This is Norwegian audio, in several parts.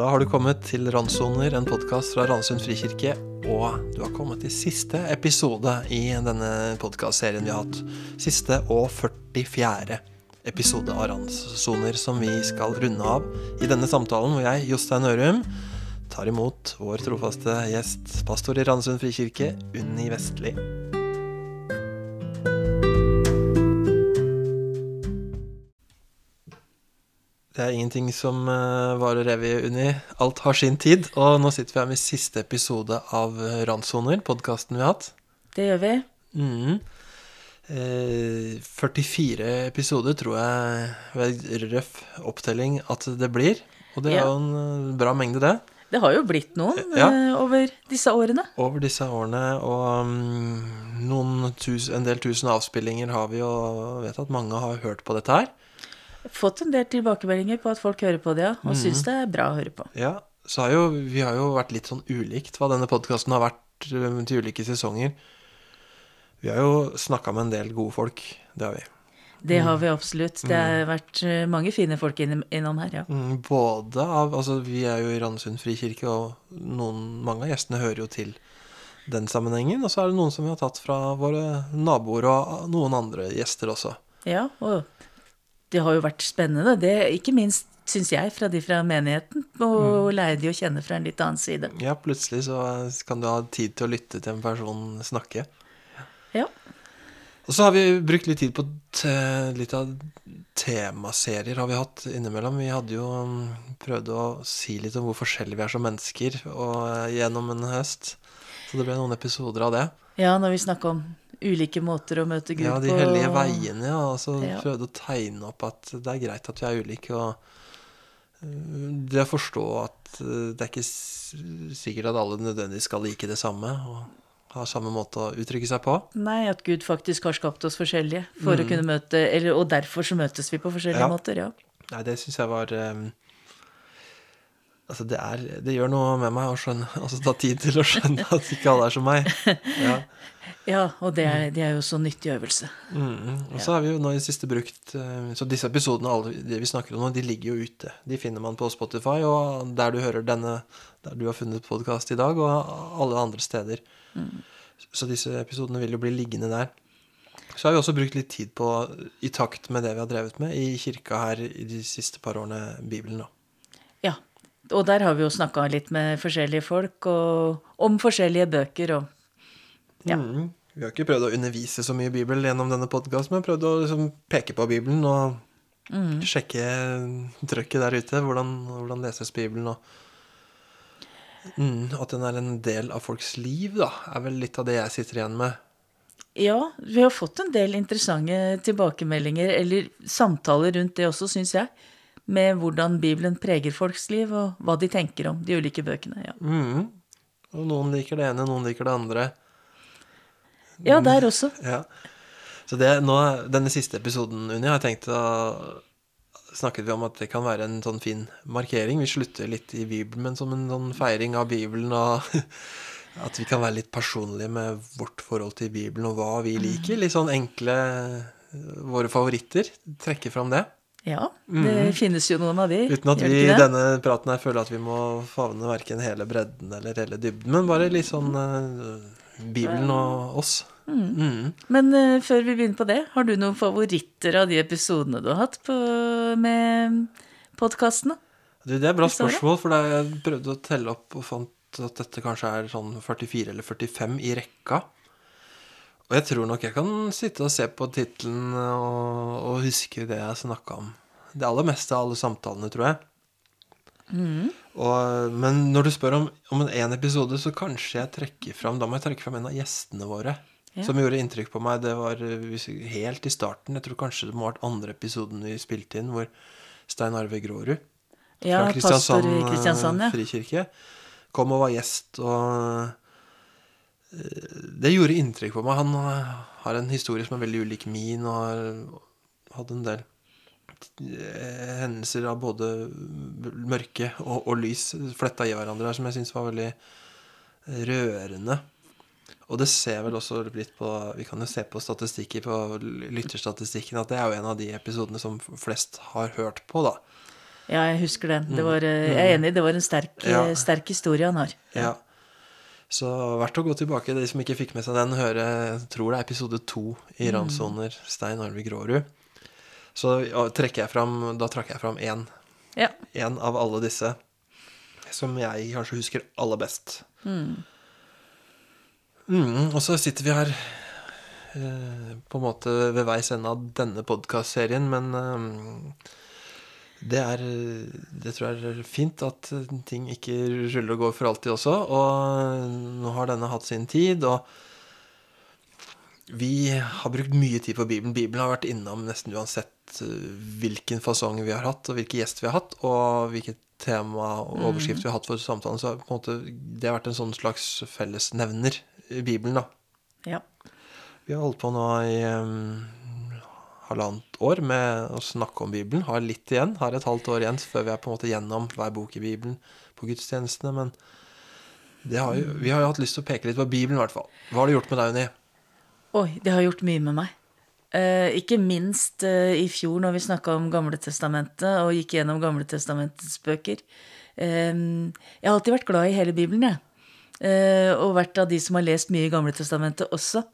Da har du kommet til Randsoner, en podkast fra Randsund frikirke. Og du har kommet til siste episode i denne podkastserien vi har hatt. Siste og 44. episode av Randsoner som vi skal runde av i denne samtalen hvor jeg, Jostein Ørum, tar imot vår trofaste gjest, pastor i Randsund frikirke, Unni Vestli. Det er ingenting som uh, varer evig, Unni. Alt har sin tid. Og nå sitter vi her med siste episode av Randsoner, podkasten vi har hatt. Det gjør vi. Mm. Eh, 44 episoder tror jeg ved røff opptelling at det blir. Og det er jo en eh, bra mengde, det. Det har jo blitt noen Ja. eh, over disse årene. Over disse årene. Og um, noen tus, en del tusen avspillinger har vi, og vet at mange har hørt på dette her. Fått en del tilbakemeldinger på at folk hører på det, ja, og syns det er bra å høre på. Ja, så har jo, vi har jo vært litt sånn ulikt hva denne podkasten har vært eh, til ulike sesonger. Vi har jo snakka med en del gode folk. Det har vi. Det har vi absolutt. Det har vært eh, mange fine folk innom, innom her, ja. Mm, Både av Altså, vi er jo i Randesund frikirke, og noen, mange av gjestene hører jo til den sammenhengen. Og så er det noen som vi har tatt fra våre naboer og noen andre gjester også. Ja, og det har jo vært spennende, det, ikke minst syns jeg, fra de fra menigheten, å lære de å kjenne fra en litt annen side. Ja, plutselig så kan du ha tid til å lytte til en person snakke. Ja. Og så har vi brukt litt tid på litt av temaserier har vi hatt innimellom. Vi hadde jo um, prøvd å si litt om hvor forskjellige vi er som mennesker og, eh, gjennom en høst. Så det ble noen episoder av det. Ja, når vi snakker om ulike måter å møte Gud på. Ja, de på. hellige veiene, ja. Og så Ja. prøvde å tegne opp at det er greit at vi er ulike, og uh, det å forstå at uh, det er ikke sikkert at alle nødvendigvis skal like det samme, og ha samme måte å uttrykke seg på. Nei, at Gud faktisk har skapt oss forskjellige, for å kunne møte eller, Og derfor så møtes vi på forskjellige Ja. måter, ja. Nei, det syns jeg var um, Altså, det er Det gjør noe med meg å skjønne Altså ta tid til å skjønne at ikke alle er som meg. Ja. Ja, og det er, det er jo så nyttig øvelse. Mm. Og så har vi jo nå i siste brukt eh, Så disse episodene, alle de vi snakker om nå, de ligger jo ute. De finner man på Spotify, og der du hører denne Der du har funnet podkast i dag, og alle andre steder. Så disse episodene vil jo bli liggende der. Så har vi også brukt litt tid på, i takt med det vi har drevet med i kirka her i de siste par årene, Bibelen, da. Ja. Og der har vi jo snakka litt med forskjellige folk, og om forskjellige bøker og Ja. Mm. Vi har ikke prøvd å undervise så mye Bibel gjennom denne podkasten, men prøvd å liksom peke på Bibelen og Mm. sjekke trøkket der ute. Hvordan, hvordan leses Bibelen, og mm, at den er en del av folks liv, da, er vel litt av det jeg sitter igjen med. Ja, vi har fått en del interessante tilbakemeldinger, eller samtaler rundt det også, syns jeg. Med hvordan Bibelen preger folks liv, og hva de tenker om de ulike bøkene. Ja, Mm. Og noen liker det ene, noen liker det andre. ja der også. Ja. Så det, nå, denne siste episoden, Unni, har jeg tenkt å Snakket vi om at det kan være en sånn fin markering. Vi slutter litt i Bibelen, men som en sånn feiring av Bibelen. Og at vi kan være litt personlige med vårt forhold til Bibelen og hva vi liker. Litt sånn enkle Våre favoritter. Trekke fram det. Ja, det finnes jo noen av de. Mm. Uten at vi i denne praten her føler at vi må favne verken hele bredden eller hele dybden, men bare litt sånn uh, Bibelen og oss. Mm. Men uh, før vi begynner på det, har du noen favoritter av de episodene du har hatt på, med podkastene? Du, det er et bra spørsmål, for da jeg prøvde å telle opp og fant at dette kanskje er sånn 44 eller 45 i rekka. Og jeg tror nok jeg kan sitte og se på tittelen og, og huske det jeg snakka om. Det aller meste av alle samtalene, tror jeg. Og, men når du spør om, om en episode, så kanskje jeg trekker fram Da må jeg trekke fram en av gjestene våre. Ja. Som gjorde inntrykk på meg. Det var eh, helt i starten. Jeg tror kanskje det må ha vært andre episoden vi spilte inn, hvor Stein Arve Grårud Ja, fra Kristiansand, Kristiansand, ja. eh, frikirke. Kom og var gjest, og det gjorde inntrykk på meg. Han eh, har en historie som er veldig ulik min, og har hatt en del eh, hendelser av både mørke og, og lys fletta i hverandre der, som jeg syns var veldig rørende. Og det ser vel også litt på Vi kan jo se på statistikker på lytterstatistikken at det er jo en av de episodene som flest har hørt på, da. Ja, jeg husker den. Det var, eh, jeg er enig, det var en sterk, Mm. Ja. eh, sterk historie han har. Ja. Så verdt å gå tilbake. De som ikke fikk med seg den, høre jeg tror det er episode to i Randsoner, Stein Arve Grårud. Så trekker jeg fram, da trakk jeg fram én. Ja. En av alle disse som jeg kanskje husker aller best. Mm, og så sitter vi her eh, på en måte ved veis ende av denne podkastserien, men eh, det er Det tror jeg er fint at ting ikke ruller og går for alltid også. Og nå har denne hatt sin tid, og vi har brukt mye tid på Bibelen. Bibelen har vært innom nesten uansett eh, hvilken fasong vi har hatt, og hvilke gjester vi har hatt, og hvilket tema og overskrift vi har hatt for samtalen. Så måte, det har vært en sånn slags fellesnevner i Bibelen, da. Ja. Vi har holdt på nå i um, halvannet år med å snakke om Bibelen. Har litt igjen. Har et halvt år igjen før vi er på en måte gjennom hver bok i Bibelen på gudstjenestene. Men har jo, vi har jo hatt lyst til å peke litt på Bibelen, i hvert fall. Hva har det gjort med deg, Unni? Oi, det har gjort mye med meg. Eh, ikke minst eh, i fjor når vi snakka om Gamletestamentet og gikk gjennom Gamletestamentets bøker. Eh, jeg har alltid vært glad i hele Bibelen, jeg. Eh, og vært av de som har lest mye i Gamletestamentet også.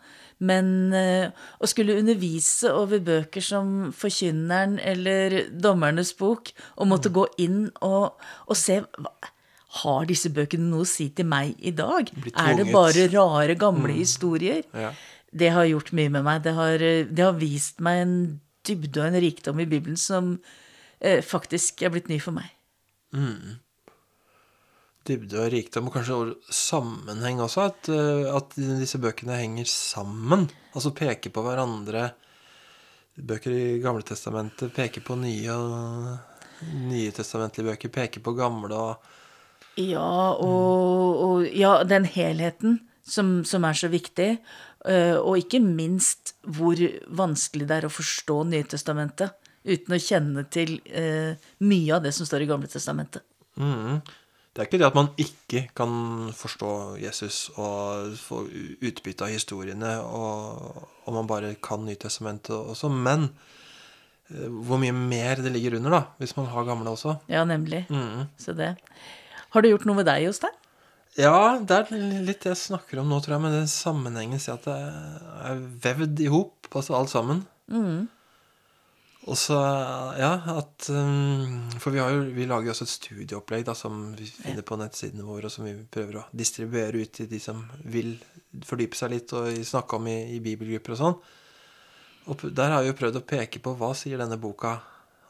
Men eh, å skulle undervise over bøker som Forkynneren eller Dommernes bok, og måtte gå inn og, og se Har disse bøkene noe å si til meg i dag? Er det bare rare, gamle historier? Ja. Det har gjort mye med meg. Det har, det har vist meg en dybde og en rikdom i Bibelen som eh, faktisk er blitt ny for meg. Dybde og rikdom, og kanskje sammenheng også. At, uh, at disse bøkene henger sammen. Altså peker på hverandre. Bøker i Gamle testamentet peker på nye og nye testamentlige bøker peker på gamle og Ja, og, og ja, den helheten som, som er så viktig. eh, og ikke minst hvor vanskelig det er å forstå Nytestamentet uten å kjenne til eh, mye av det som står i Gamle testamentet. Det er ikke det at man ikke kan forstå Jesus og få utbytte av historiene, og, og man bare kan Nytestamentet også, men eh, hvor mye mer det ligger under, da, hvis man har gamle også. Ja, nemlig. Mm. Så det. Har det gjort noe med deg, Jostein? Ja, det er litt det jeg snakker om nå, tror jeg, med den sammenhengen. Si at det er vevd i hop, altså alt sammen. Og så, ja, at um, For vi, har jo, vi lager jo også et studieopplegg da, som vi finner på nettsidene våre, og som vi prøver å distribuere ut til de som vil fordype seg litt og snakke om i, i bibelgrupper og sånn. Og der har vi jo prøvd å peke på hva sier denne boka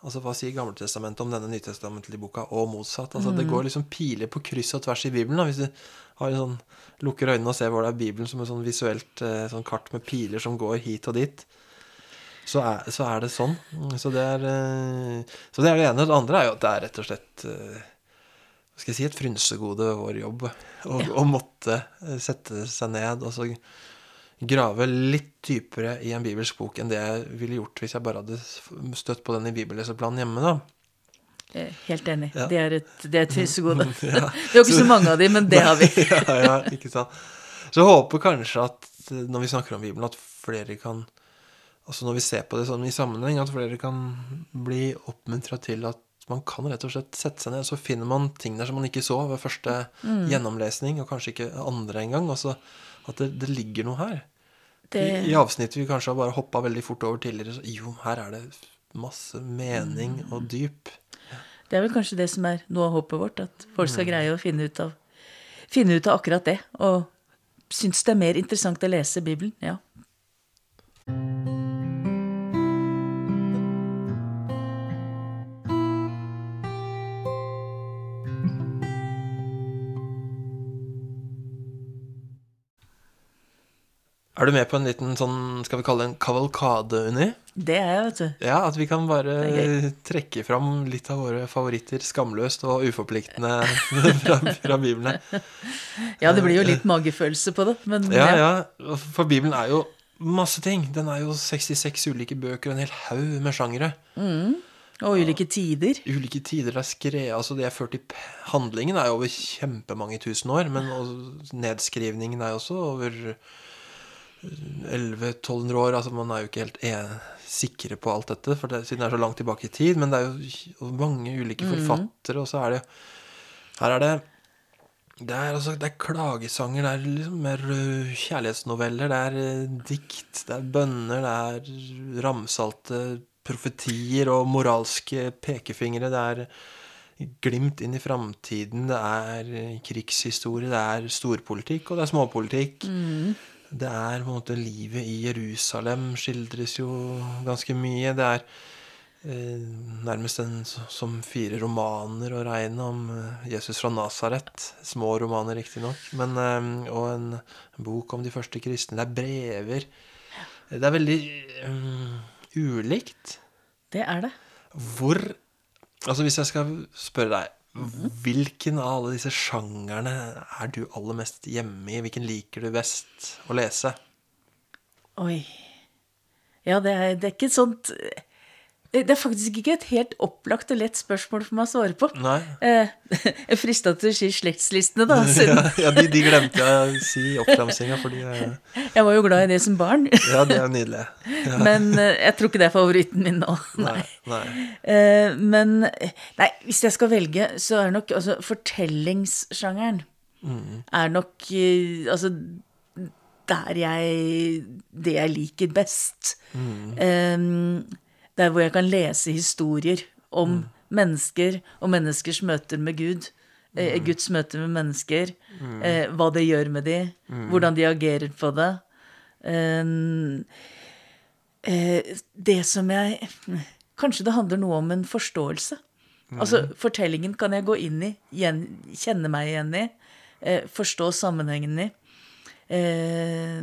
Altså hva sier Gammeltestamentet om denne nytestamentlige boka, og motsatt. Altså Det går liksom piler på kryss og tvers i Bibelen. da Hvis du sånn, lukker øynene og ser hvor det er Bibelen som et sånn visuelt eh, sånn kart med piler som går hit og dit, så er, så er det sånn. Så det er, eh, så det er det ene. Det andre er jo at det er rett og slett eh, hva skal jeg si, et frynsegode vår jobb å ja. måtte eh, sette seg ned og så grave litt dypere i en bibelsk bok enn det jeg ville gjort hvis jeg bare hadde støtt på den i bibelleseplanen hjemme. da. Helt enig. Ja. Det er et, det er et frynsegode. Ja. Vi har ikke så mange av de, men det har vi. ja, ja, ikke sant. Så jeg håper kanskje at når vi snakker om Bibelen, at flere kan Altså når vi ser på det sånn i sammenheng, at flere kan bli oppmuntra til at man kan rett og slett sette seg ned, så finner man ting der som man ikke så ved første gjennomlesning, og kanskje ikke andre engang. Altså at det, det ligger noe her. Det, I, I avsnittet vi kanskje har bare hoppa veldig fort over tidligere, så jo, her er det masse mening og dyp. det er vel kanskje det som er noe av håpet vårt, at folk skal greie å finne ut av, finne ut av akkurat det. Og syns det er mer interessant å lese Bibelen. Ja. Er du med på en liten sånn, skal vi kalle det en kavalkade, Unni? Det er jeg, vet du. Ja, at vi kan bare trekke fram litt av våre favoritter skamløst og uforpliktende fra, fra Bibelen. Ja, det blir jo litt magefølelse på det, men Ja, ja. For Bibelen er jo masse ting. Den er jo 66 ulike bøker og en hel haug med sjangere. Og ulike tider. Ulike tider er skrevet Altså, det er ført i Handlingen er jo over kjempemange tusen år, men nedskrivningen er jo også over 1100-1200 år. Altså, man er jo ikke helt en, sikre på alt dette, for det, siden det er så langt tilbake i tid. Men det er jo mange ulike forfattere, og så er det Her er det det er, altså, det er klagesanger, det er liksom mer øh, kjærlighetsnoveller, det er øh, dikt, det er bønner, det er ramsalte profetier og moralske pekefingre, det er glimt inn i framtiden, det er øh, krigshistorie, det er storpolitikk, og det er småpolitikk. Det er på en måte livet i Jerusalem skildres jo ganske mye. Det er eh, nærmest en som fire romaner å regne om eh, Jesus fra Nasaret. Små romaner, riktignok. men, eh, Og en, en bok om de første kristne. Det er brever. Det er veldig um, ulikt. Det er det. Hvor Altså, hvis jeg skal spørre deg Hvilken av alle disse sjangerne er du aller mest hjemme i? Hvilken liker du best å lese? Oi. Ja, det er, det er ikke et sånt Det er faktisk ikke et helt opplagt og lett spørsmål for meg å svare på. Nei? Eh, jeg frista til å si slektslistene, da. Ja, ja de, de glemte jeg å si i oppramsinga, fordi eh, jeg var jo glad i det som barn. Ja, det er nydelig. Ja, Men eh, jeg tror ikke det er favoritten min nå. nei, nei. Eh, men Nei, hvis jeg skal velge, så er nok altså Fortellingssjangeren er nok Altså der jeg Det jeg liker best. Eh, der hvor jeg kan lese historier om mennesker og menneskers møter med Gud. eh, Guds møter med mennesker. eh, hva det gjør med de, hvordan de agerer på det. Eh, eh, det som jeg Kanskje det handler noe om en forståelse. Altså, fortellingen kan jeg gå inn i, kjenne meg igjen i, eh, forstå sammenhengen i. Eh,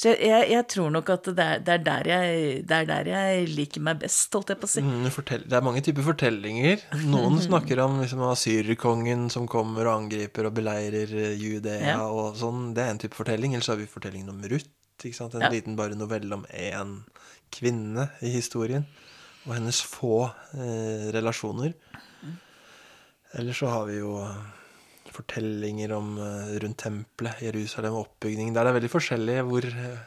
så jeg, jeg, tror nok at det er, det, er der jeg, det er der jeg liker meg best, holdt jeg på å si. Mm, fortell, det er mange typer fortellinger. Noen snakker om liksom, asyrkongen som kommer og angriper og beleirer eh, Judea Ja. og sånn. Det er en type fortelling. Eller så har vi fortellingen om Ruth. En Ja. liten bare novelle om én kvinne i historien. Og hennes få eh, relasjoner. Eller så har vi jo fortellinger om eh, rundt tempelet, Jerusalem og oppbygning. Der er det veldig forskjellig hvor eh,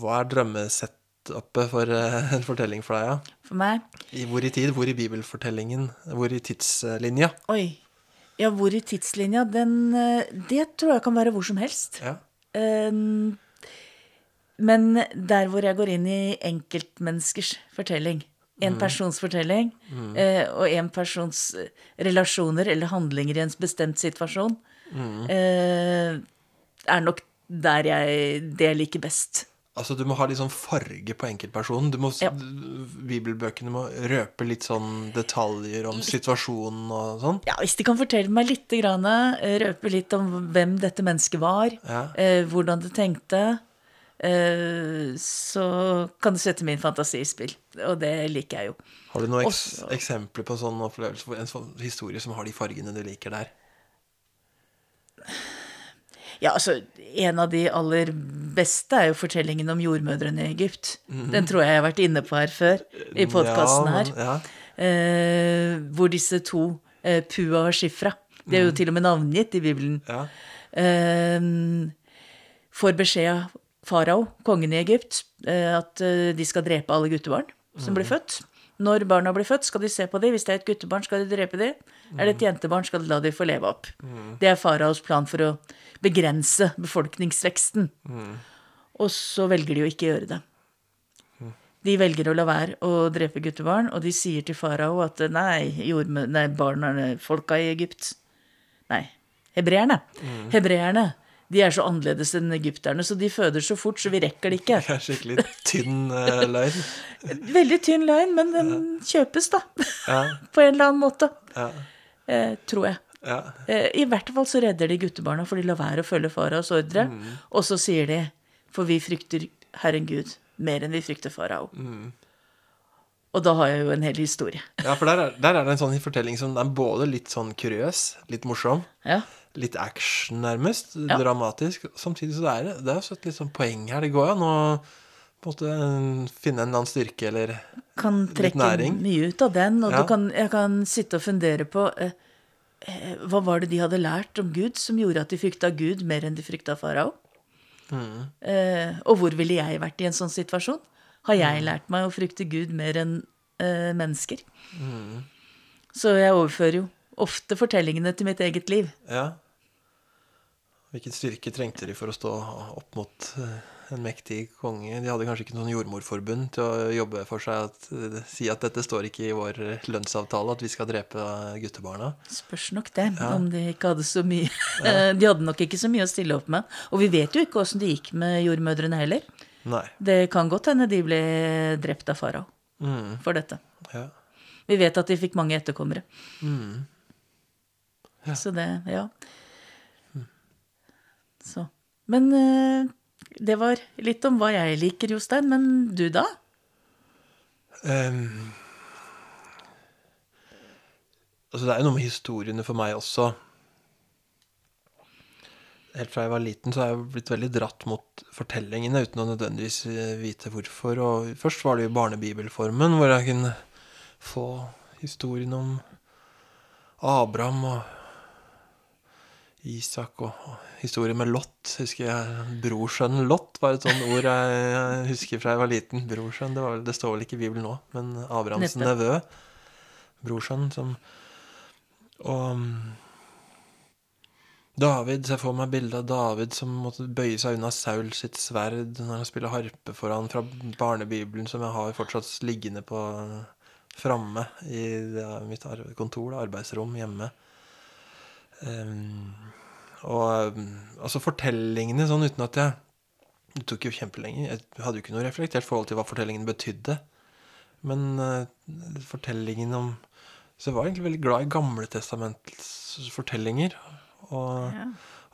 Hva er drømmesetupet for eh, en fortelling for deg, ja? For meg I hvor i tid? Hvor i bibelfortellingen? Hvor i tidslinja? Oi. Ja, hvor i tidslinja? Den Det tror jeg kan være hvor som helst. Ja. Um, Men der hvor jeg går inn i enkeltmenneskers fortelling, en persons fortelling, eh, og en persons eh, relasjoner eller handlinger i en bestemt situasjon, eh, er nok der jeg det jeg liker best. Altså, du må ha litt sånn farge på enkeltpersonen. Du må, Ja. Bibelbøkene må røpe litt sånn detaljer om situasjonen og sånn. Ja, Hvis de kan fortelle meg litt, eh, røpe litt om hvem dette mennesket var, Ja. eh, hvordan det tenkte, så kan det sette min fantasi i spill. Og det liker jeg jo. Har du noen eks Også- eksempler på en sånn opplevelse, en sånn historie som har de fargene du liker der? Ja, altså, En av de aller beste er jo fortellingen om jordmødrene i Egypt. Den tror jeg jeg har vært inne på her før, i podkasten ja, her. Ja. Eh, hvor disse to, eh, Pua og Shifra, de er jo til og med navngitt i Bibelen, ja. eh, får beskjed farao, kongen i Egypt, eh, at eh, de skal drepe alle guttebarn som blir født. Når barna blir født, skal de se på dem. Hvis det er et guttebarn, skal de drepe dem. Er det et jentebarn, skal de la dem få leve opp. Det er faraos plan for å begrense befolkningsveksten. Og så velger de å ikke gjøre det. De velger å la være å drepe guttebarn, og de sier til farao at nei, jordme, nei barna, folka i Egypt Nei, hebreerne. Hebreerne. De er så annerledes enn egypterne, så de føder så fort, så vi rekker det ikke. Det er skikkelig tynn uh, løgn. Veldig tynn løgn, men den kjøpes, da. Ja, På en eller annen måte. ja, Eh, tror jeg. ja. Eh, I hvert fall så redder de guttebarna, for de lar være å følge faraos ordre. Og så sier de, for vi frykter Herren Gud mer enn vi frykter farao. Og da har jeg jo en hel historie. ja for der er, der er det en sånn fortelling som er både litt sånn kuriøs, litt morsom, Ja. Litt action nærmest, Ja. dramatisk. Samtidig så er det, det er jo et litt sånn poeng her. Det går jo an å på en måte finne en eller annen styrke, eller Kan Litt trekke mye ut av den, og Ja. du kan, jeg kan sitte og fundere på eh, eh, hva var det de hadde lært om Gud som gjorde at de frykta Gud mer enn de frykta farao? Eh, og hvor ville jeg vært i en sånn situasjon? Har jeg lært meg å frykte Gud mer enn eh, mennesker? Så jeg overfører jo ofte fortellingene til mitt eget liv. Ja. Hvilken styrke trengte de for å stå opp mot eh, en mektig konge? De hadde kanskje ikke noen jordmorforbund til å jobbe for seg at eh, si at dette står ikke i vår lønnsavtale, at vi skal drepe guttebarna. Spørs nok det, om de ikke hadde så mye De hadde nok ikke så mye å stille opp med. Og vi vet jo ikke åssen det gikk med jordmødrene heller. Nei. Det kan godt hende de ble drept av farao Mm. for dette. Ja. Vi vet at de fikk mange etterkommere. Mm. Ja. Så det Ja. Så. Men eh, det var litt om hva jeg liker, Jostein. Men du, da? Um, altså det er jo noe med historiene for meg også. Helt fra jeg var liten, så har jeg blitt veldig dratt mot fortellingene uten å nødvendigvis eh, vite hvorfor. Og først var det jo barnebibelformen, hvor jeg kunne få historien om Abraham og Isak og, historie med Lot. Husker jeg Brorsønnen Lot var et sånt ord jeg, husker fra jeg var liten. Brorsønn, det, det står vel ikke i Bibelen nå, men Abrahams nevø. Brorsønn som Og David, så jeg får meg bildet av David som måtte bøye seg unna Saul sitt sverd når han spiller harpe for han fra barnebibelen, som jeg har fortsatt liggende på framme i mitt kontor, da, arbeidsrom hjemme. Um, og um, altså fortellingene sånn uten at jeg Det tok jo kjempelenge. Jeg hadde jo ikke noe reflektert forhold til hva fortellingen betydde. Men uh, fortellingen om Så jeg var egentlig veldig glad i Gamle testamentets fortellinger. Og Ja.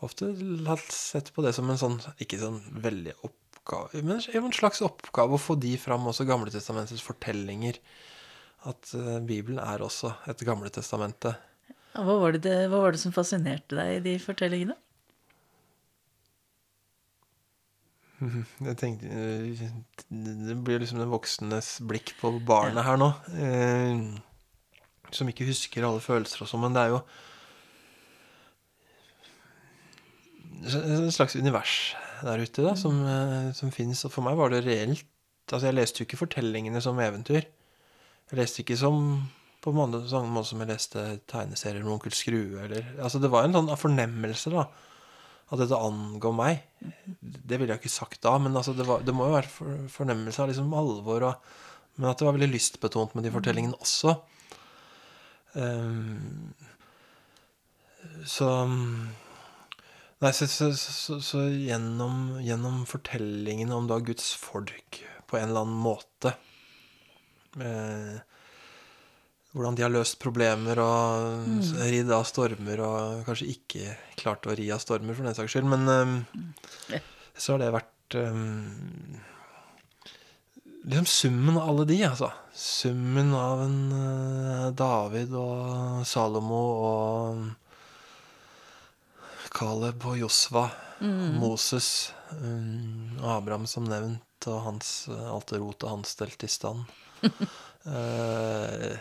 ofte hatt sett på det som en sånn Ikke sånn veldig oppgave, men en slags oppgave å få de fram, også Gamle testamentets fortellinger. At uh, Bibelen er også et Gamle testamentet. Hva var, det, hva var det som fascinerte deg i de fortellingene? Jeg tenkte eh, Det blir liksom den voksnes blikk på barnet her nå. Eh, som ikke husker alle følelser og sånn, men det er jo en slags univers der ute da, som, eh, som fins. Og for meg var det reelt. Altså, jeg leste jo ikke fortellingene som eventyr. Jeg leste ikke som på en måte, sånn måte som jeg leste tegneserier om Onkel Skrue. Eller, altså, det var en sånn fornemmelse, da. At dette angår meg. Det ville jeg ikke sagt da, men altså, det, var, det må jo være for, fornemmelse av liksom alvor. Og, men at det var veldig lystbetont med de fortellingene også. Um, så Nei, så, så, så, så gjennom, gjennom fortellingene om da Guds folk på en eller annen måte eh, Hvordan de har løst problemer og ridd av stormer, og kanskje ikke klart å ri av stormer, for den saks skyld, men um, så har det vært um, Liksom summen av alle de, altså. Summen av en uh, David og Salomo og Caleb og Josva, Moses, um, Abraham som nevnt, og hans, eh, alt rotet han stelte i stand. Eh,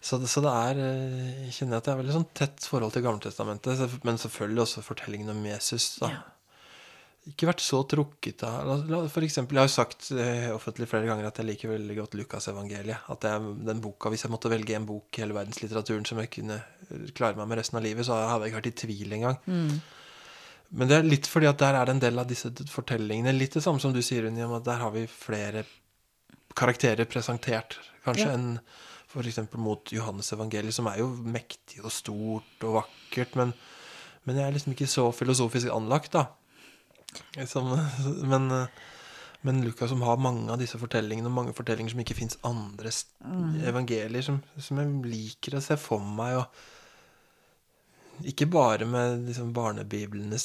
så, så det er eh, Jeg kjenner at det er veldig sånn tett forhold til Gammeltestamentet, men selvfølgelig også fortellingen om Jesus. da Ja. Ikke vært så trukket av For eksempel, jeg har jo sagt eh, offentlig flere ganger at jeg liker veldig godt Lukasevangeliet. At det er den boka, Hvis jeg måtte velge en bok i hele verdenslitteraturen som jeg kunne eh, klare meg med resten av livet, så hadde jeg ikke vært i tvil engang. Men det er litt fordi at der er det en del av disse fortellingene Litt det samme som du sier, Unni, om at der har vi flere karakterer presentert, kanskje, Ja. enn f.eks. mot Johannes evangeliet, som er jo mektig og stort og vakkert, men, men jeg er liksom ikke så filosofisk anlagt, da. Som, men, men Lukas som har mange av disse fortellingene, og mange fortellinger som ikke fins andre st- evangelier, som, som jeg liker å se for meg. og ikke bare med liksom barnebiblenes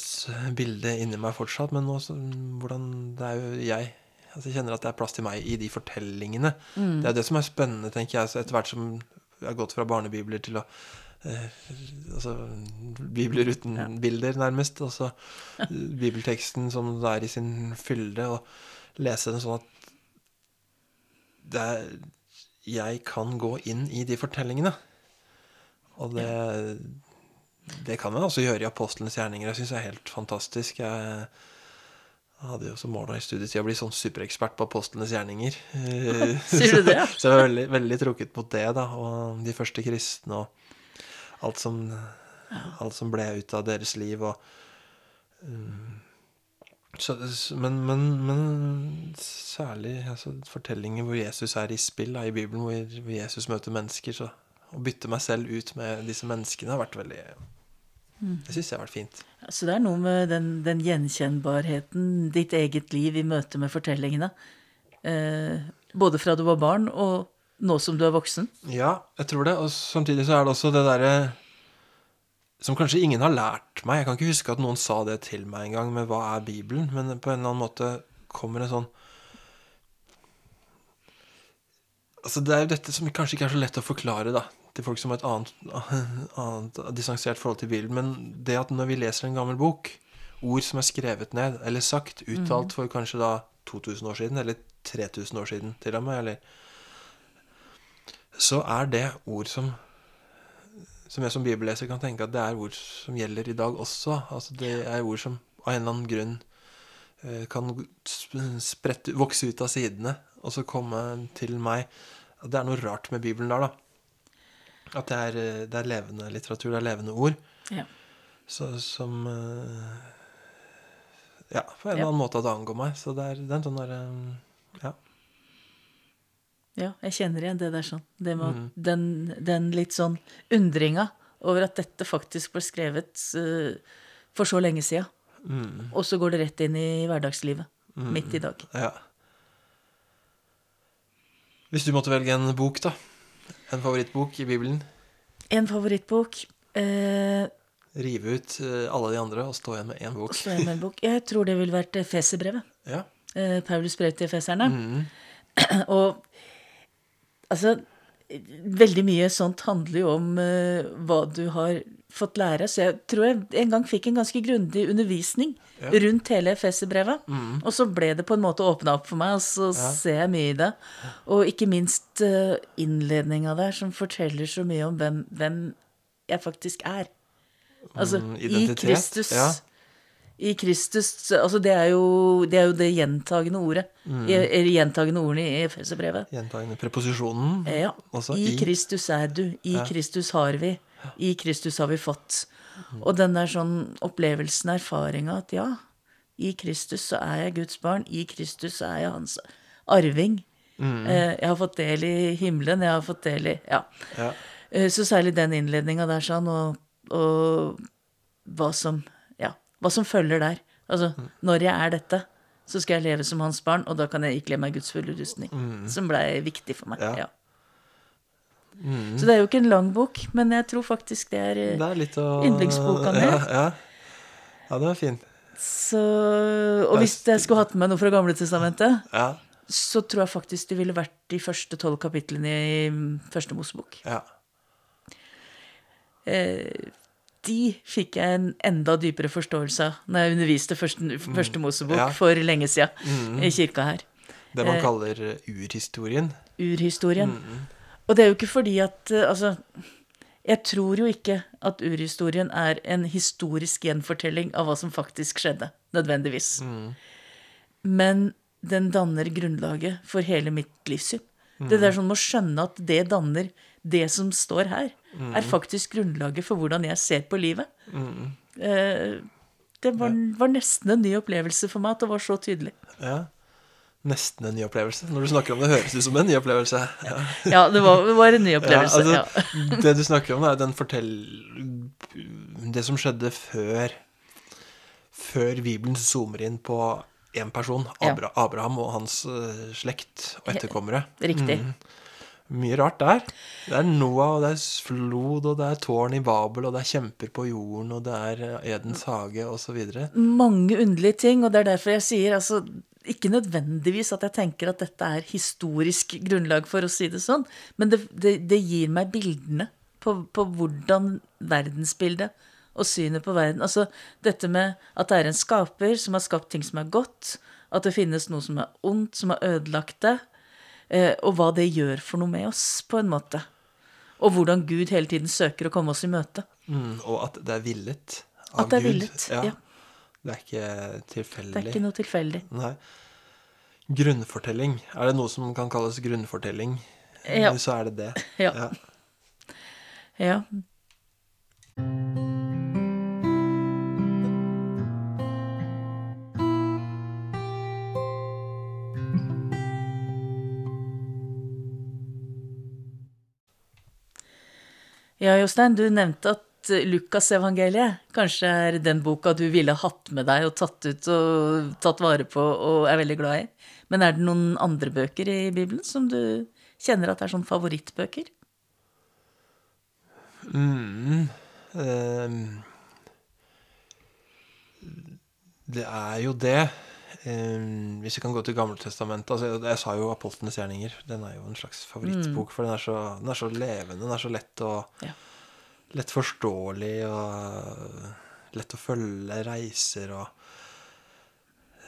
bilde inni meg fortsatt, men også hvordan det er jo jeg altså Jeg kjenner at det er plass til meg i de fortellingene. Det er det som er spennende, tenker jeg. Så etter hvert som jeg har gått fra barnebibler til å eh, Altså bibler uten bilder, nærmest. Altså bibelteksten som det er i sin fylde, og lese den sånn at det er, jeg kan gå inn i de fortellingene. Og det det kan man også gjøre i apostlenes gjerninger. Jeg syns det er helt fantastisk. Jeg, Jeg hadde jo som mål i studietida å bli sånn superekspert på apostlenes gjerninger. Sier du det? Så jeg var veldig, veldig trukket mot det, da. Og de første kristne og alt som, alt som ble ut av deres liv. Og, um, så, men, men, men særlig altså, fortellinger hvor Jesus er i spill da, i Bibelen, hvor Jesus møter mennesker. Så å bytte meg selv ut med disse menneskene har vært veldig Det syns jeg har vært fint. Så det er noe med den, den gjenkjennbarheten, ditt eget liv i møte med fortellingene. Eh, både fra du var barn, og nå som du er voksen. Ja, jeg tror det. Og samtidig så er det også det derre som kanskje ingen har lært meg. Jeg kan ikke huske at noen sa det til meg en gang, med hva er Bibelen? Men på en eller annen måte kommer en sånn Altså Det er jo dette som kanskje ikke er så lett å forklare da til folk som har et annet, annet distansert forhold til Bibelen. Men det at når vi leser en gammel bok, ord som er skrevet ned eller sagt, uttalt for kanskje da 2000 år siden, eller 3000 år siden til og med, eller så er det ord som som jeg som bibelleser kan tenke at det er ord som gjelder i dag også. Altså Det er ord som av en eller annen grunn eh, kan sprette, vokse ut av sidene og så komme til meg. Det er noe rart med Bibelen der, da. At det er, eh, det er levende litteratur, det er levende ord. Ja. Så, som eh, Ja, på en eller annen måte at det angår meg. Så det er, det er en sånn derre Ja. Ja, jeg kjenner igjen det der sånn. Det med Mm. den, den litt sånn undringa over at dette faktisk ble skrevet uh, for så lenge sia. Mm. Og så går det rett inn i hverdagslivet. Midt i dag. Ja. Hvis du måtte velge en bok, da? En favorittbok i Bibelen? En favorittbok. Eh, Rive ut eh, alle de andre og stå igjen med én bok. Stå igjen med en bok. Jeg tror det ville vært Feserbrevet. Ja. Eh, Paulus brev til feserne. Mm. Og altså Veldig mye sånt handler jo om eh, hva du har fått lære. Så jeg tror jeg en gang fikk en ganske grundig undervisning Ja. rundt hele Efeserbrevet. Og så ble det på en måte åpna opp for meg, og så Ja. ser jeg mye i det. Og ikke minst uh, innledninga der, som forteller så mye om hvem, hvem jeg faktisk er. Altså, Mm, i Kristus. ja. I Kristus Altså, det er jo det, er jo det gjentagende ordet. Mm. Eller gjentagende ordene i Efeserbrevet. Gjentagende preposisjonen. Ja. Også I i- Kristus er du. I Ja. Kristus har vi. I Kristus har vi fått. Og den der sånn opplevelsen, erfaringa at ja, i Kristus så er jeg Guds barn. I Kristus så er jeg hans arving. Mm. Eh, jeg har fått del i himmelen. Jeg har fått del i Ja. Ja. Eh, Så særlig den innledninga der sånn, og, og hva som Ja, hva som følger der. Altså, når jeg er dette, så skal jeg leve som hans barn, og da kan jeg ikle meg Guds fulle rustning. Som blei viktig for meg. Ja. Ja. Så det er jo ikke en lang bok, men jeg tror faktisk det er eh, Det er å Yndlingsboka mi. Ja, ja. ja, det er fin. Så Og hvis jeg skulle hatt med noe fra Gamle testamentet, Ja. så tror jeg faktisk det ville vært de første tolv kapitlene i mm, Første Mosebok. ja. Eh, de fikk jeg en enda dypere forståelse av når jeg underviste Første, første Mosebok Ja. for lenge siden i kirka her. Det man Eh. kaller urhistorien? urhistorien. Urhistorien. Og det er jo ikke fordi at eh, Altså, jeg tror jo ikke at urhistorien er en historisk gjenfortelling av hva som faktisk skjedde, nødvendigvis. Men den danner grunnlaget for hele mitt livssyn. Det der sånn med å skjønne at det danner det som står her, er faktisk grunnlaget for hvordan jeg ser på livet. Eh, det var, var nesten en ny opplevelse for meg at det var så tydelig. Ja. Nesten en ny opplevelse. Når du snakker om det, høres det ut som en ny opplevelse. Ja. Ja, det var, det var en ny Ja, opplevelse. altså, ja. Det du snakker om, er den fortell... Det som skjedde før Før Bibelen zoomer inn på én person, Ja. Abra Abraham og hans eh, slekt og etterkommere. Riktig. Mye rart der. Det er Noah, og det er flod, og det er tårn i Babel, og det er kjemper på jorden, og det er eh, Edens hage, osv. mange underlige ting, og det er derfor jeg sier altså ikke nødvendigvis at jeg tenker at dette er historisk grunnlag for å si det sånn, men det, det, det gir meg bildene på, på hvordan verdensbildet og synet på verden Altså dette med at det er en skaper som har skapt ting som er godt, at det finnes noe som er ondt, som har ødelagt det, eh, og hva det gjør for noe med oss, på en måte. Og hvordan Gud hele tiden søker å komme oss i møte. Mm, og at det er villet av At det er Gud. villet, ja. Det er ikke tilfeldig. Det er ikke noe tilfeldig. Nei. Grunnfortelling. Er det noe som kan kalles grunnfortelling, Ja. så er det det. Ja. Ja. Ja, Jostein, du nevnte at Lukasevangeliet kanskje er den boka du ville hatt med deg og tatt ut og tatt vare på og er veldig glad i. Men er det noen andre bøker i Bibelen som du kjenner at er sånn favorittbøker? Mm. um, det er jo det. Um, hvis vi kan gå til Gammeltestamentet altså, Jeg sa jo 'Apostlenes gjerninger'. Den er jo en slags favorittbok, for den er, så, den er så levende. Den er så lett å Ja. Lett forståelig og lett å følge reiser og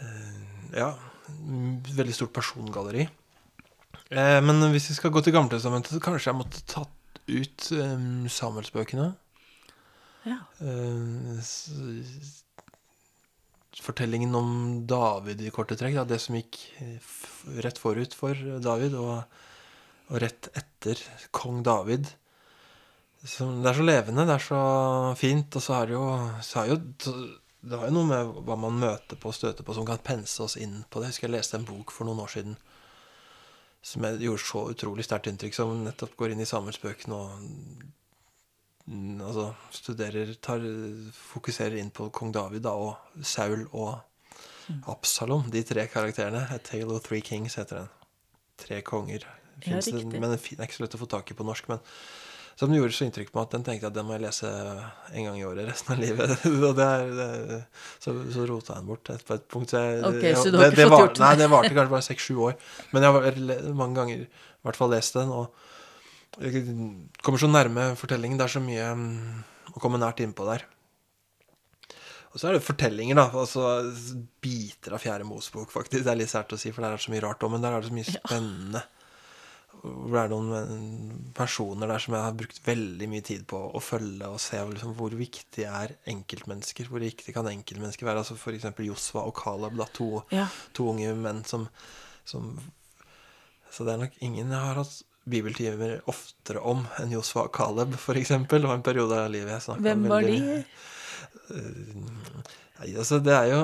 eh, Ja. Veldig stort persongalleri. Eh, men hvis vi skal gå til Gamletestamentet, så kanskje jeg måtte tatt ut eh, Samuelsbøkene. Ja. Fortellingen om David i korte trekk. Det som gikk rett forut for David, og, og rett etter kong David. Så det er så levende, det er så fint, og så er det jo, så er jo Det har jo noe med hva man møter på og støter på, som kan pense oss inn på det. Jeg husker jeg leste en bok for noen år siden som jeg gjorde så utrolig sterkt inntrykk, som nettopp går inn i Samuelsbøkene og mm, altså, studerer tar, Fokuserer inn på kong David da, og Saul og Absalom. De tre karakterene. A Tale of Three Kings heter den. Tre konger. Ja, Finnes det- men det er ikke så lett å få tak i på norsk. Men som gjorde så inntrykk på meg at den tenkte at den må jeg lese en gang i året resten av livet. og det er, det, så, så rota jeg den bort et- på et punkt. Så jeg, Ok, jeg- så du har det, ikke det fått var, gjort det? Nei, det varte kanskje bare seks-sju år. Men jeg har mange ganger i hvert fall lest den. Og jeg kommer så nærme fortellingen. Det er så mye mm, å komme nært innpå der. Og så er det fortellinger, da. Altså biter av Fjerde Mosebok, faktisk. Det er litt sært å si, for der er det så mye rart òg, men der er det så mye spennende. Hvor det er noen eh, personer der som jeg har brukt veldig mye tid på å følge og se liksom, hvor viktig er enkeltmennesker. Hvor viktig kan enkeltmennesker være? Altså F.eks. Josva og Caleb, da, to, Ja. to unge menn som, som Så det er nok ingen jeg har hatt bibeltimer oftere om enn Josva og Caleb, f.eks. Det var en periode av livet jeg snakka Hvem var de? Nei, altså, det er jo,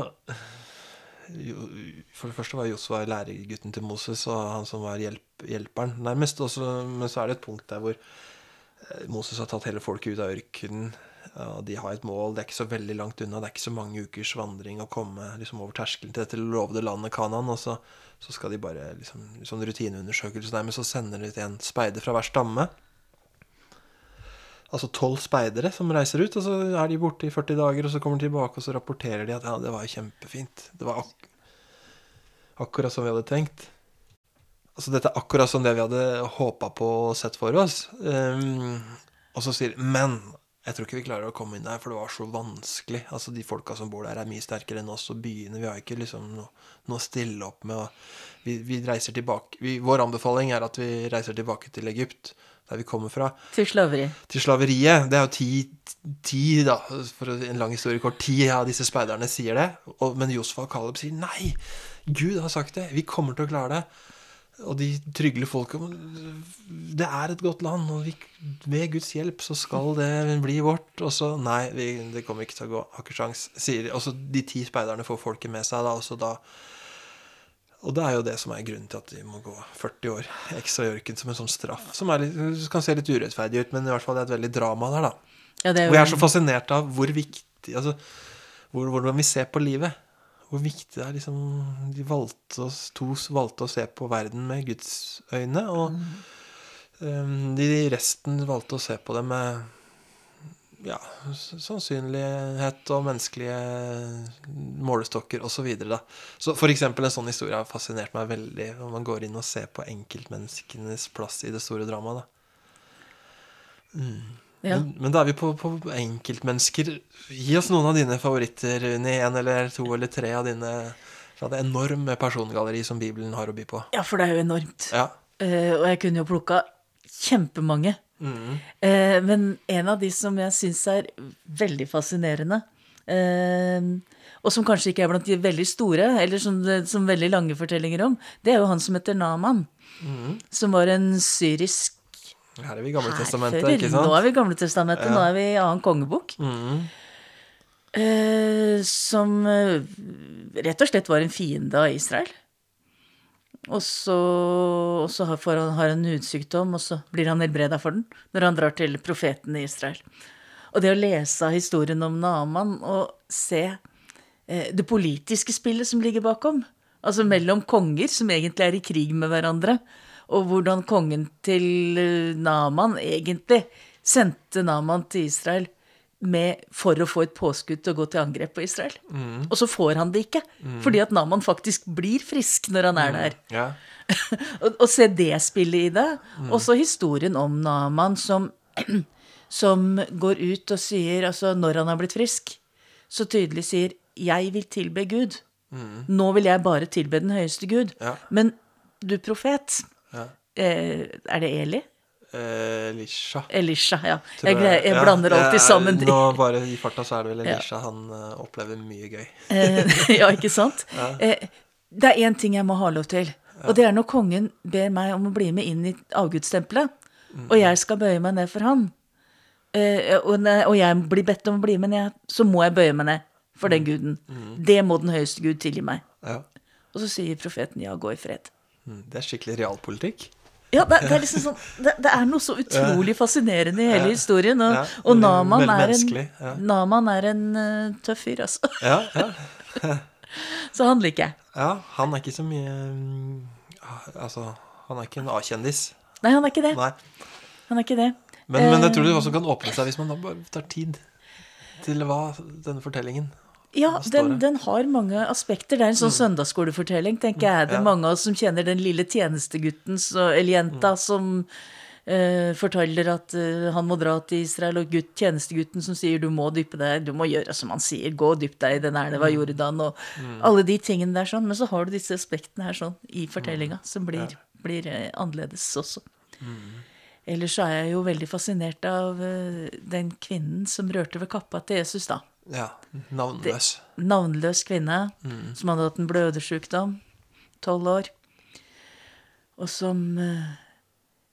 For det første var Josva læregutten til Moses og han som var hjelp, hjelperen nærmest. Også, men så er det et punkt der hvor eh, Moses har tatt hele folket ut av ørkenen. Og de har et mål, det er ikke så veldig langt unna. Det er ikke så mange ukers vandring å komme liksom, over terskelen til dette lovede landet Kanan. Og så, så skal de bare liksom, sånn rutineundersøkelse der, men så sender de ut en speider fra hver stamme. Altså tolv speidere som reiser ut, og så er de borte i 40 dager, og så kommer de tilbake, og så rapporterer de at ja, det var kjempefint. Det var ak akkurat som vi hadde tenkt. Altså dette er akkurat som det vi hadde håpa på og sett for oss. Um, og så sier de Men jeg tror ikke vi klarer å komme inn der, for det var så vanskelig. Altså De folka som bor der, er mye sterkere enn oss, og byene Vi har ikke liksom noe, noe å stille opp med. Vi, vi reiser tilbake vi, Vår anbefaling er at vi reiser tilbake til Egypt, der vi kommer fra Til slaveri. til slaveriet. Det er jo ti, ti da, for en lang historie kort, ti av disse speiderne sier det. Og, men Josfa og Caleb sier nei, Gud har sagt det, vi kommer til å klare det. Og de trygler folket Det er et godt land, og vi, ved Guds hjelp så skal det bli vårt. Og så nei, vi, det kommer ikke til å gå, har ikke sjans, sier de. Og så de ti speiderne får folket med seg, da, og så da og det er jo det som er grunnen til at de må gå 40 år ekstra i ørken som en sånn straff. Som er litt, kan se litt urettferdig ut, men i hvert fall det er et veldig drama der, da. Ja, det er Og jeg er så fascinert av hvor viktig Altså hvor, hvordan vi ser på livet. Hvor viktig det er liksom De valgte oss, to valgte å se på verden med Guds øyne, og um, de resten valgte å se på det med ja, sannsynlighet og menneskelige målestokker osv. Så, videre, så for eksempel en sånn historie har fascinert meg veldig. Når man går inn og ser på enkeltmenneskenes plass i det store dramaet. da. ja. Men, men da er vi på, på enkeltmennesker. Gi oss noen av dine favoritter, Unni. En eller to eller tre av dine fra det enorme persongalleri som Bibelen har å by på. ja, for det er jo enormt. Ja. Uh, og jeg kunne jo plukka kjempemange. Mm. Eh, men en av de som jeg syns er veldig fascinerende, eh, og som kanskje ikke er blant de veldig store, eller som, som veldig lange fortellinger om, det er jo han som heter Naman. Som var en syrisk Her er vi i Gamle Testamentet, ikke sant? Nå er vi i Gamle Testamentet, nå er vi i annen kongebok. Mm. Eh, som rett og slett var en fiende av Israel. Og så, og så har, han, har han hudsykdom, og så blir han helbreda for den når han drar til profeten i Israel. Og det å lese historien om Naaman og se eh, det politiske spillet som ligger bakom, altså mellom konger som egentlig er i krig med hverandre, og hvordan kongen til Naaman egentlig sendte Naaman til Israel med, for å få et påskudd til å gå til angrep på Israel. Og så får han det ikke, fordi at Naman faktisk blir frisk når han er der. Ja. og, og se det spillet i det. Og så historien om Naman som, som går ut og sier, altså når han har blitt frisk, så tydelig sier 'jeg vil tilbe Gud'. Nå vil jeg bare tilbe den høyeste Gud. Ja. Men du profet, Ja. eh, er det Eli? Elisha. Elisha, ja. Jeg, Jeg, jeg Ja, blander alltid sammen de. Nå bare i farta så er det vel Elisha. Han uh, opplever mye gøy. Eh, ja, ikke sant? Eh, det er én ting jeg må ha lov til. Og det er når kongen ber meg om å bli med inn i avgudstempelet, og jeg skal bøye meg ned for han, eh, og, og jeg blir bedt om å bli med ned, så må jeg bøye meg ned for den guden. Det må den høyeste Gud tilgi meg. Ja. Og så sier profeten ja, gå i fred. Mm, Det er skikkelig realpolitikk. Ja, det, det er liksom sånn det, det er noe så utrolig fascinerende i hele Ja. historien. Og, Ja, og Naman, er en, ja. Naman er en uh, tøff fyr, altså. Ja, ja. Så han liker jeg. ja, han er ikke så mye um, Altså, han er ikke en A-kjendis. Nei, han er ikke det. Han er ikke det. Men, men jeg tror det Eh, også kan åpne seg hvis man da bare tar tid til hva denne fortellingen Ja, den, den har mange aspekter. Det er en sånn søndagsskolefortelling, tenker jeg. Det er ja. mange av oss som kjenner den lille tjenestegutten så- eller jenta som Uh, forteller at uh, han må dra til Israel, og gutt, tjenestegutten som sier du må dyppe deg, du må gjøre som han sier, gå og dypp deg i den elva Jordan, og alle de tingene der sånn. Men så har du disse aspektene her sånn i fortellinga som blir, blir uh, annerledes også. Ellers så er jeg jo veldig fascinert av den kvinnen som rørte ved kappa til Jesus, da Ja, navnløs. navnløs kvinne som hadde hatt en blødersykdom. tolv år, og som uh,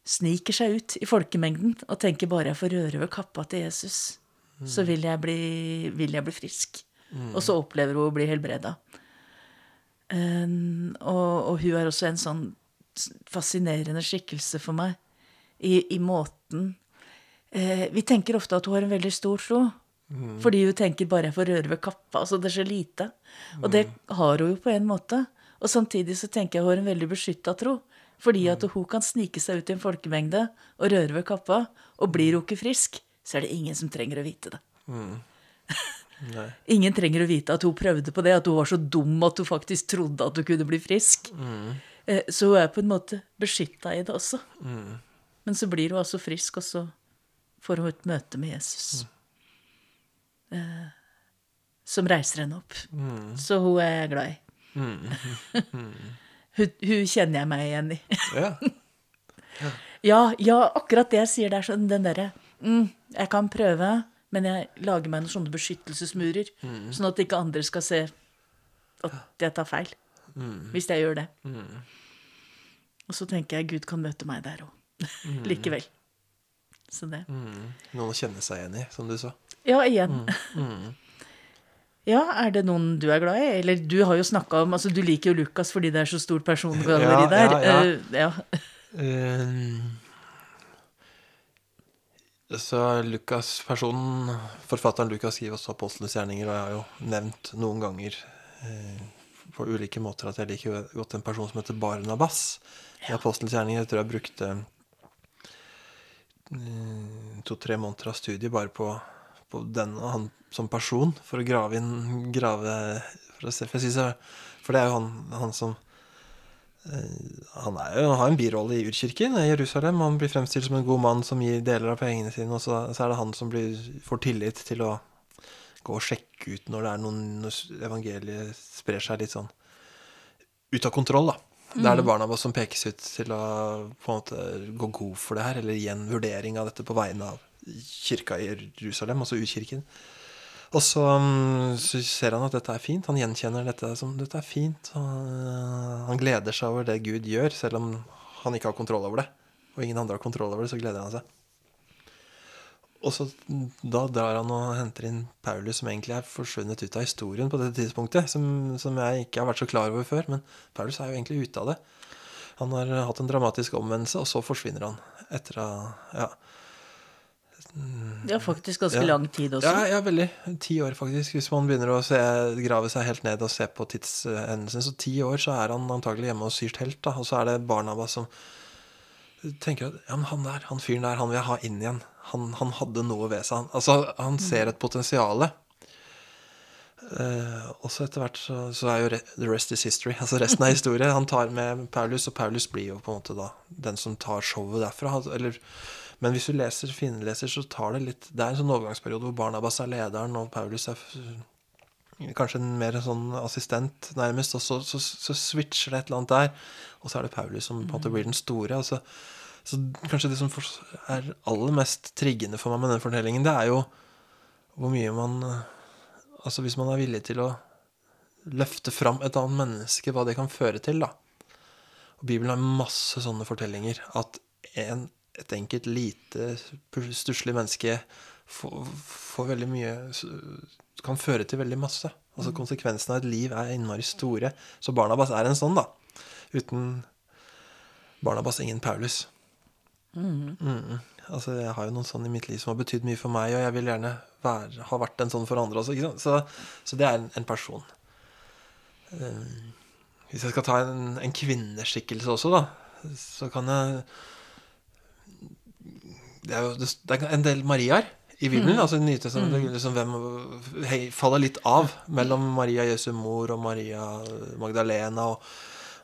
sniker seg ut i folkemengden og tenker bare jeg får røre ved kappa til Jesus, så vil jeg bli, vil jeg bli frisk. Og så opplever hun å bli helbreda. Um, og, og hun er også en sånn fascinerende skikkelse for meg i, i måten uh, Vi tenker ofte at hun har en veldig stor tro. Fordi hun tenker bare jeg får røre ved kappa. Altså det er så lite. Og det har hun jo på en måte. Og samtidig så tenker jeg hun har en veldig beskytta tro. Fordi at hun kan snike seg ut i en folkemengde og røre ved kappa. Og blir hun ikke frisk, så er det ingen som trenger å vite det. Nei. Ingen trenger å vite at hun prøvde på det, at hun var så dum at hun faktisk trodde at hun kunne bli frisk. Mm. Så hun er på en måte beskytta i det også. Men så blir hun altså frisk, og så får hun et møte med Jesus. Eh, Som reiser henne opp. Så hun er jeg glad i. hun, hun kjenner jeg meg igjen i. Ja. Ja, ja, akkurat det jeg sier der, sånn den derre mm, Jeg kan prøve, men jeg lager meg noen sånne beskyttelsesmurer, sånn at ikke andre skal se at jeg tar feil. Hvis jeg gjør det. Og så tenker jeg Gud kan møte meg der òg. Likevel. Så det. Noen å kjenne seg igjen i, som du sa. Ja, igjen. Ja, er det noen du er glad i? Eller du har jo snakka om Altså, du liker jo Lukas fordi det er så stort persongalleri Ja, der. ja, ja. Uh, ja. Uh, så Lukas, personen, forfatteren Lukas skriver også apostlenes gjerninger, og jeg har jo nevnt noen ganger uh, på ulike måter at jeg liker godt en person som heter Barnabas. I apostlenes gjerninger jeg tror jeg brukte to-tre måneder av studiet bare på, på den og han som person, for å grave inn grave, for, å se, for, jeg, for det er jo han, han som han, er jo, han har en birolle i urkirken i Jerusalem. Han blir fremstilt som en god mann som gir deler av pengene sine. Og så, så er det han som blir, får tillit til å gå og sjekke ut når det er noen når evangeliet sprer seg litt sånn ut av kontroll. da. Da er det Barnabas som pekes ut til å på en måte gå god for det her, eller gi en vurdering av dette på vegne av kirka i Jerusalem, altså urkirken. Og så, mm, så ser han at dette er fint. Han gjenkjenner dette som dette er fint. Øh, han gleder seg over det Gud gjør, selv om han ikke har kontroll over det. Og ingen andre har kontroll over det, så gleder han seg. Og så Da drar han og henter inn Paulus, som egentlig er forsvunnet ut av historien på dette tidspunktet. Som, som jeg ikke har vært så klar over før. Men Paulus er jo egentlig ute av det. Han har hatt en dramatisk omvendelse, og så forsvinner han. Etter Ja. Det er faktisk ganske Ja. lang tid også. Ja, ja, veldig. Ti år, faktisk. Hvis man begynner å se, grave seg helt ned og se på tidshendelsen. Så ti år så er han antagelig hjemme og syr telt. da, Og så er det Barnabas som tenker at ja, men han der, han fyren der, han vil jeg ha inn igjen. Han, han hadde noe ved seg. Han, altså, han ser et potensial. Uh, og så etter hvert så, så er jo re, the rest is history. Altså resten er historie. Han tar med Paulus, og Paulus blir jo på en måte da den som tar showet derfra. Altså, Eller, men hvis du leser finleser, så tar det litt Det er en sånn overgangsperiode hvor Barnabas er lederen, og Paulus er kanskje en mer sånn assistent, nærmest. Og så, så, så switcher det et eller annet der. Og så er det Paulus som på en måte blir den store. Og så, så kanskje det som er aller mest triggende for meg med den fortellingen, det er jo hvor mye man Altså hvis man er villig til å løfte fram et annet menneske, hva det kan føre til, da. Og Bibelen har masse sånne fortellinger. At en, et enkelt lite stusslig menneske får, får veldig mye Kan føre til veldig masse. Altså Konsekvensene av et liv er innmari store. Så Barnabas er en sånn, da. Uten Barnabas ingen Paulus. Mm. Altså, jeg har jo noen sånn i mitt liv som har betydd mye for meg, og jeg vil gjerne være, ha vært en sånn for andre også. Så, så det er en, en person. Um, hvis jeg skal ta en, en kvinneskikkelse også, da, så kan jeg Det er jo det er en del Mariaer i Bibelen. altså i mm. liksom hvem hei, faller litt av mellom Maria Jesu mor og Maria Magdalena og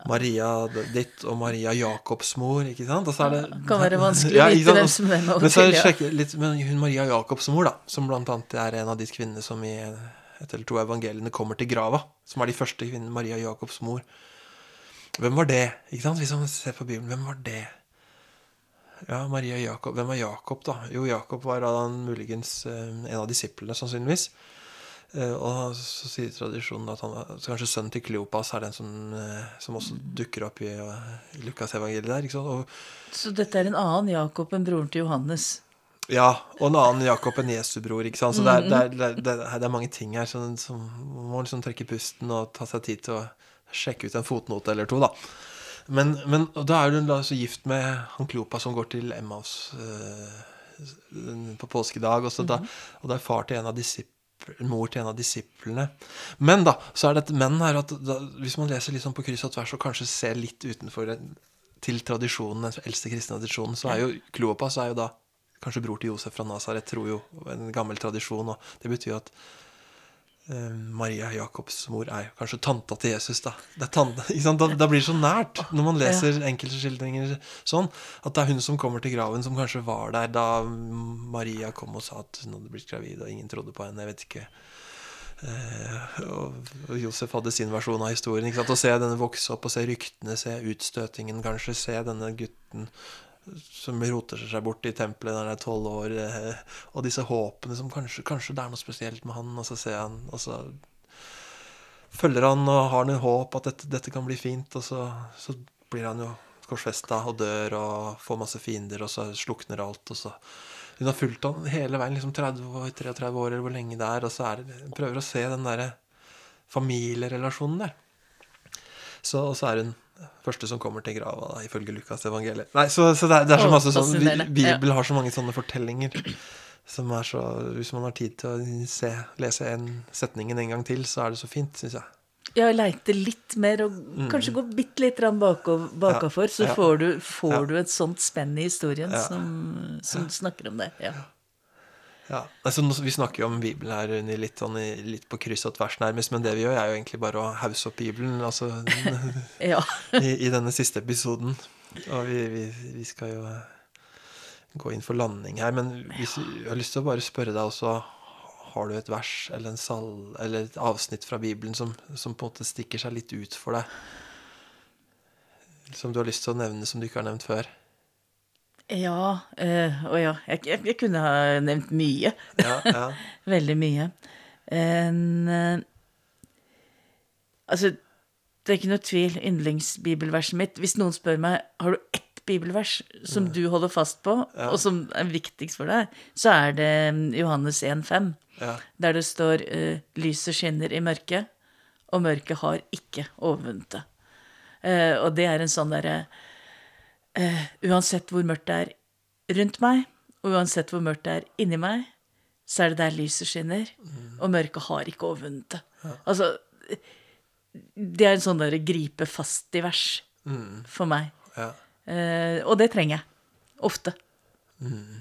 Maria ditt og Maria Jakobs mor, ikke sant? Og så er det Kan være vanskelig å vite hvem som er med Men så jeg litt men hun Maria Jakobs mor, da, som annet er en av de kvinnene som i et eller to evangeliene kommer til grava. Som er de første kvinnene. Maria Jakobs mor. Hvem var det? Ikke sant? Hvis man ser på Bibelen, hvem var det? Ja, Maria Jakob. Hvem var Jakob, da? Jo, Jakob var da muligens eh, en av disiplene, sannsynligvis. Eh, og så sier tradisjonen at han var så kanskje sønnen til Kleopas er den som, eh, som også dukker opp i, i Lukas evangeliet der. ikke sant? Og Så dette er en annen Jakob enn broren til Johannes. Ja, og en annen Jakob enn Jesu bror. ikke sant? Så er, det er, det er, det er, det er mange ting her som, som man må liksom trekke pusten og ta seg tid til å sjekke ut en fotnote eller to, da. Men, men da er du da så gift med han Klopa som går til Emmaus eh, på påskedag. Og, så da, og det er far til en av disiplene mor til en av disiplene. Men da, så er det et men her at da, hvis man leser litt sånn på kryss og tvers og kanskje ser litt utenfor en- til tradisjonen, den eldste kristne tradisjonen, så er jo Klopas er jo da kanskje bror til Josef fra Nasaret, tror jo en gammel tradisjon. Og det betyr jo at Maria Jakobs mor er jo kanskje tanta til Jesus, da. Det tante? Da, da blir det så nært når man leser enkelte skildringer sånn, at det er hun som kommer til graven, som kanskje var der da Maria kom og sa at hun hadde blitt gravid, og ingen trodde på henne. Jeg vet ikke. Eh, og, og Josef hadde sin versjon av historien. Å se denne vokse opp, og se ryktene, se utstøtingen kanskje, se denne gutten som roter seg bort i tempelet når han er tolv år, eh, og disse håpene som kanskje, kanskje det er noe spesielt med han, og så ser han, og så følger han og har noe håp at dette, dette kan bli fint, og så, så blir han jo korsfesta og dør og får masse fiender, og så slukner alt, og så Hun har fulgt han hele veien, liksom 30 år, 33 år, eller hvor lenge det er, og så er det, prøver å se den derre familierelasjonen der. Så, og så er hun første som kommer til grava, da, ifølge Lukas evangeliet. Nei, så, så det, er, det er så masse sånn Bibelen har så mange sånne fortellinger som er så Hvis man har tid til å se, lese en setningen en gang til, så er det så fint, syns jeg. Ja, leite litt mer, og kanskje gå bitte litt grann bako- bakafor, så Mm. Får, du, får du et sånt spenn i historien som, som snakker om det. Ja. Ja, altså, Vi snakker jo om Bibelen her litt, sånn, litt på kryss og tvers, nærmest. Men det vi gjør, er jo egentlig bare å hause opp Bibelen altså, ja. i, i denne siste episoden. Og vi, vi, vi skal jo eh, gå inn for landing her. Men hvis, jeg har lyst til å bare spørre deg også Har du et vers eller en sal, eller et avsnitt fra Bibelen som, som på en måte stikker seg litt ut for deg? Som du har lyst til å nevne, som du ikke har nevnt før? Ja, Øh, og ja. Jeg, jeg, jeg kunne ha nevnt mye. Ja, ja. Veldig mye. En øh, Altså, det er ikke noe tvil. Yndlingsbibelverset mitt Hvis noen spør meg har du ett bibelvers som du holder fast på, og som er viktigst for deg, så er det mm, Johannes 1,5, Ja. der det står øh, 'Lyset skinner i mørket, og mørket har ikke overvunnet det'. Uh, og det er en sånn derre eh, Uansett hvor mørkt det er rundt meg, og uansett hvor mørkt det er inni meg, så er det der lyset skinner, og mørket har ikke overvunnet det. Altså, det er en sånn derre gripe fast i vers for meg. Ja. Uh, og det trenger jeg. Ofte.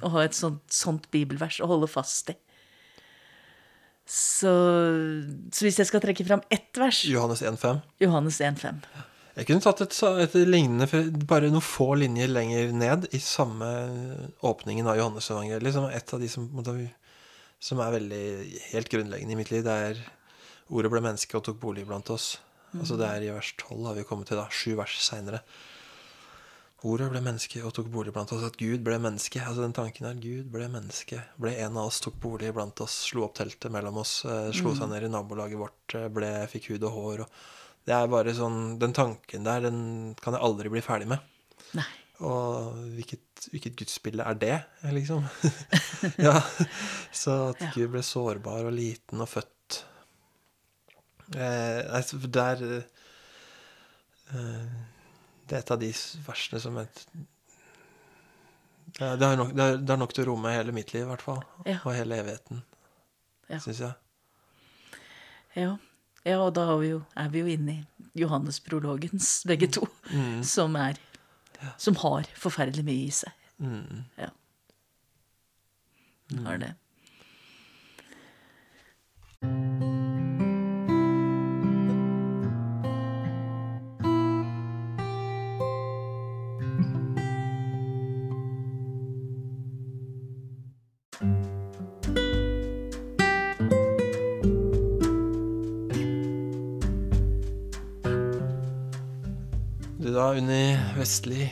Å ha et sånt, sånt bibelvers å holde fast i. Så, så hvis jeg skal trekke fram ett vers Johannes 1,5. Johannes 1,5. Jeg kunne tatt et, et lignende, bare noen få linjer lenger ned, i samme åpningen av Johannes-evangeliet, som er et av de som, som er veldig helt grunnleggende i mitt liv. Det er ordet ble menneske og tok bolig blant oss. Altså Det er i vers 12 har vi kommet til, da. Sju vers seinere. Ordet ble menneske og tok bolig blant oss. At Gud ble menneske. Altså den tanken her. Gud ble menneske. Ble en av oss, tok bolig blant oss, slo opp teltet mellom oss, eh, slo seg ned i nabolaget vårt, eh, ble, fikk hud og hår. Og det er bare sånn Den tanken der, den kan jeg aldri bli ferdig med. Nei. Og hvilket, hvilket gudsbilde er det, liksom? ja. Så at. Gud ble sårbar og liten og født eh, altså, Der eh, Det er et av de versene som et det, er, nok, det, er, det er nok til å romme hele mitt liv, i hvert fall. Ja. Og hele evigheten, Ja. syns jeg. Ja. Ja, og da vi jo, er vi jo inne i Johannes-prologens, begge to, som er Som har forferdelig mye i seg. Mm. Ja. Har det. Unni Vestli,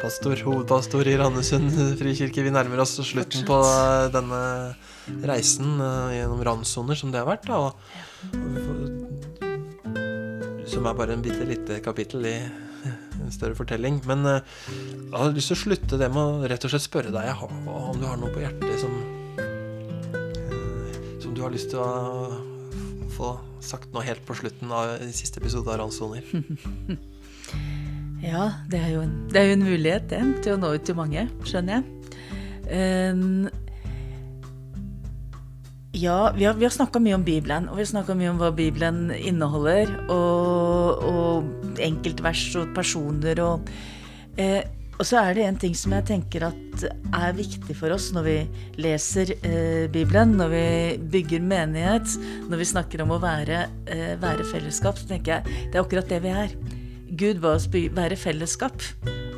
pastor, hovedpastor i Randesund frikirke. Vi nærmer oss slutten på denne reisen eh, gjennom randsoner som det har vært. Da. Og, som er bare en bitte lite kapittel i en større fortelling. Men eh, jeg har lyst til å slutte det med å rett og slett spørre deg om du har noe på hjertet som eh, Som du har lyst til å få sagt nå helt på slutten av siste episode av Randsoner. Ja, det er, en, det er jo en mulighet, det, til å nå ut til mange, skjønner jeg. Um, ja, vi har, vi har snakka mye om Bibelen, og vi har snakka mye om hva Bibelen inneholder, og, og enkeltvers og personer og eh, Og så er det en ting som jeg tenker at er viktig for oss når vi leser eh, Bibelen, når vi bygger menighet, når vi snakker om å være, eh, være fellesskap, så tenker jeg det er akkurat det vi er. Gud ba oss være fellesskap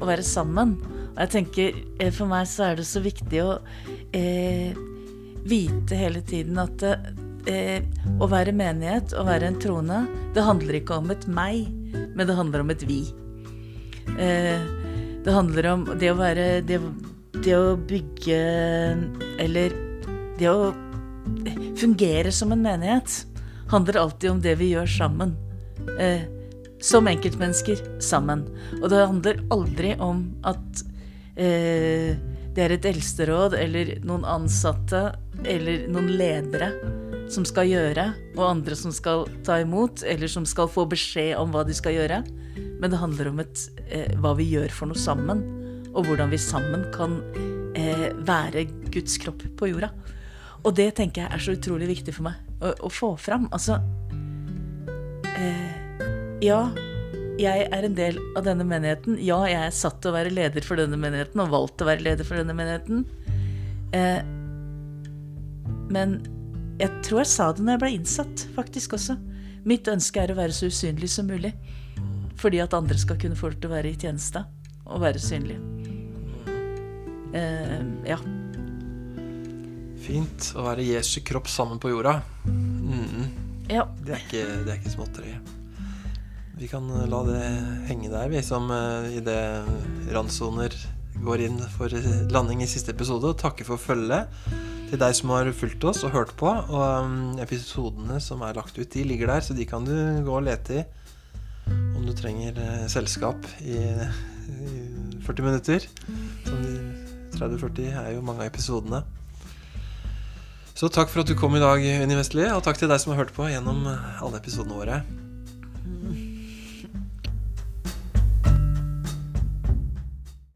og være sammen. Og jeg tenker, eh, For meg så er det så viktig å eh, vite hele tiden at eh, å være menighet, å være en troende, det handler ikke om et meg, men det handler om et vi. Eh, det handler om det å være det, det å bygge Eller det å fungere som en menighet handler alltid om det vi gjør sammen. Eh, som enkeltmennesker sammen. Og det handler aldri om at eh, det er et eldsteråd eller noen ansatte eller noen ledere som skal gjøre, og andre som skal ta imot, eller som skal få beskjed om hva de skal gjøre. Men det handler om et, eh, hva vi gjør for noe sammen, og hvordan vi sammen kan eh, være Guds kropp på jorda. Og det tenker jeg er så utrolig viktig for meg å, å få fram. Altså Ja, jeg er en del av denne menigheten. Ja, jeg er satt til å være leder for denne menigheten, og valgt til å være leder for denne menigheten. Eh, men jeg tror jeg sa det når jeg ble innsatt, faktisk også. Mitt ønske er å være så usynlig som mulig. Fordi at andre skal kunne få lov til å være i tjeneste og være synlige. Eh, ja. Fint å være Jesu kropp sammen på jorda. Mm, ja. det, er ikke, det er ikke småtteri. Vi kan eh, la det henge der, vi, som i idet randsoner går inn for landing i siste episode. Og takke for følget. til deg som har fulgt oss og hørt på. Og um, episodene som er lagt ut, de ligger der, så de kan du gå og lete i om du trenger eh, selskap i, i 40 minutter. Som i 30-40 er jo mange av episodene. Så takk for at du kom i dag, Unni Vestli, og takk til deg som har hørt på gjennom alle episodene våre.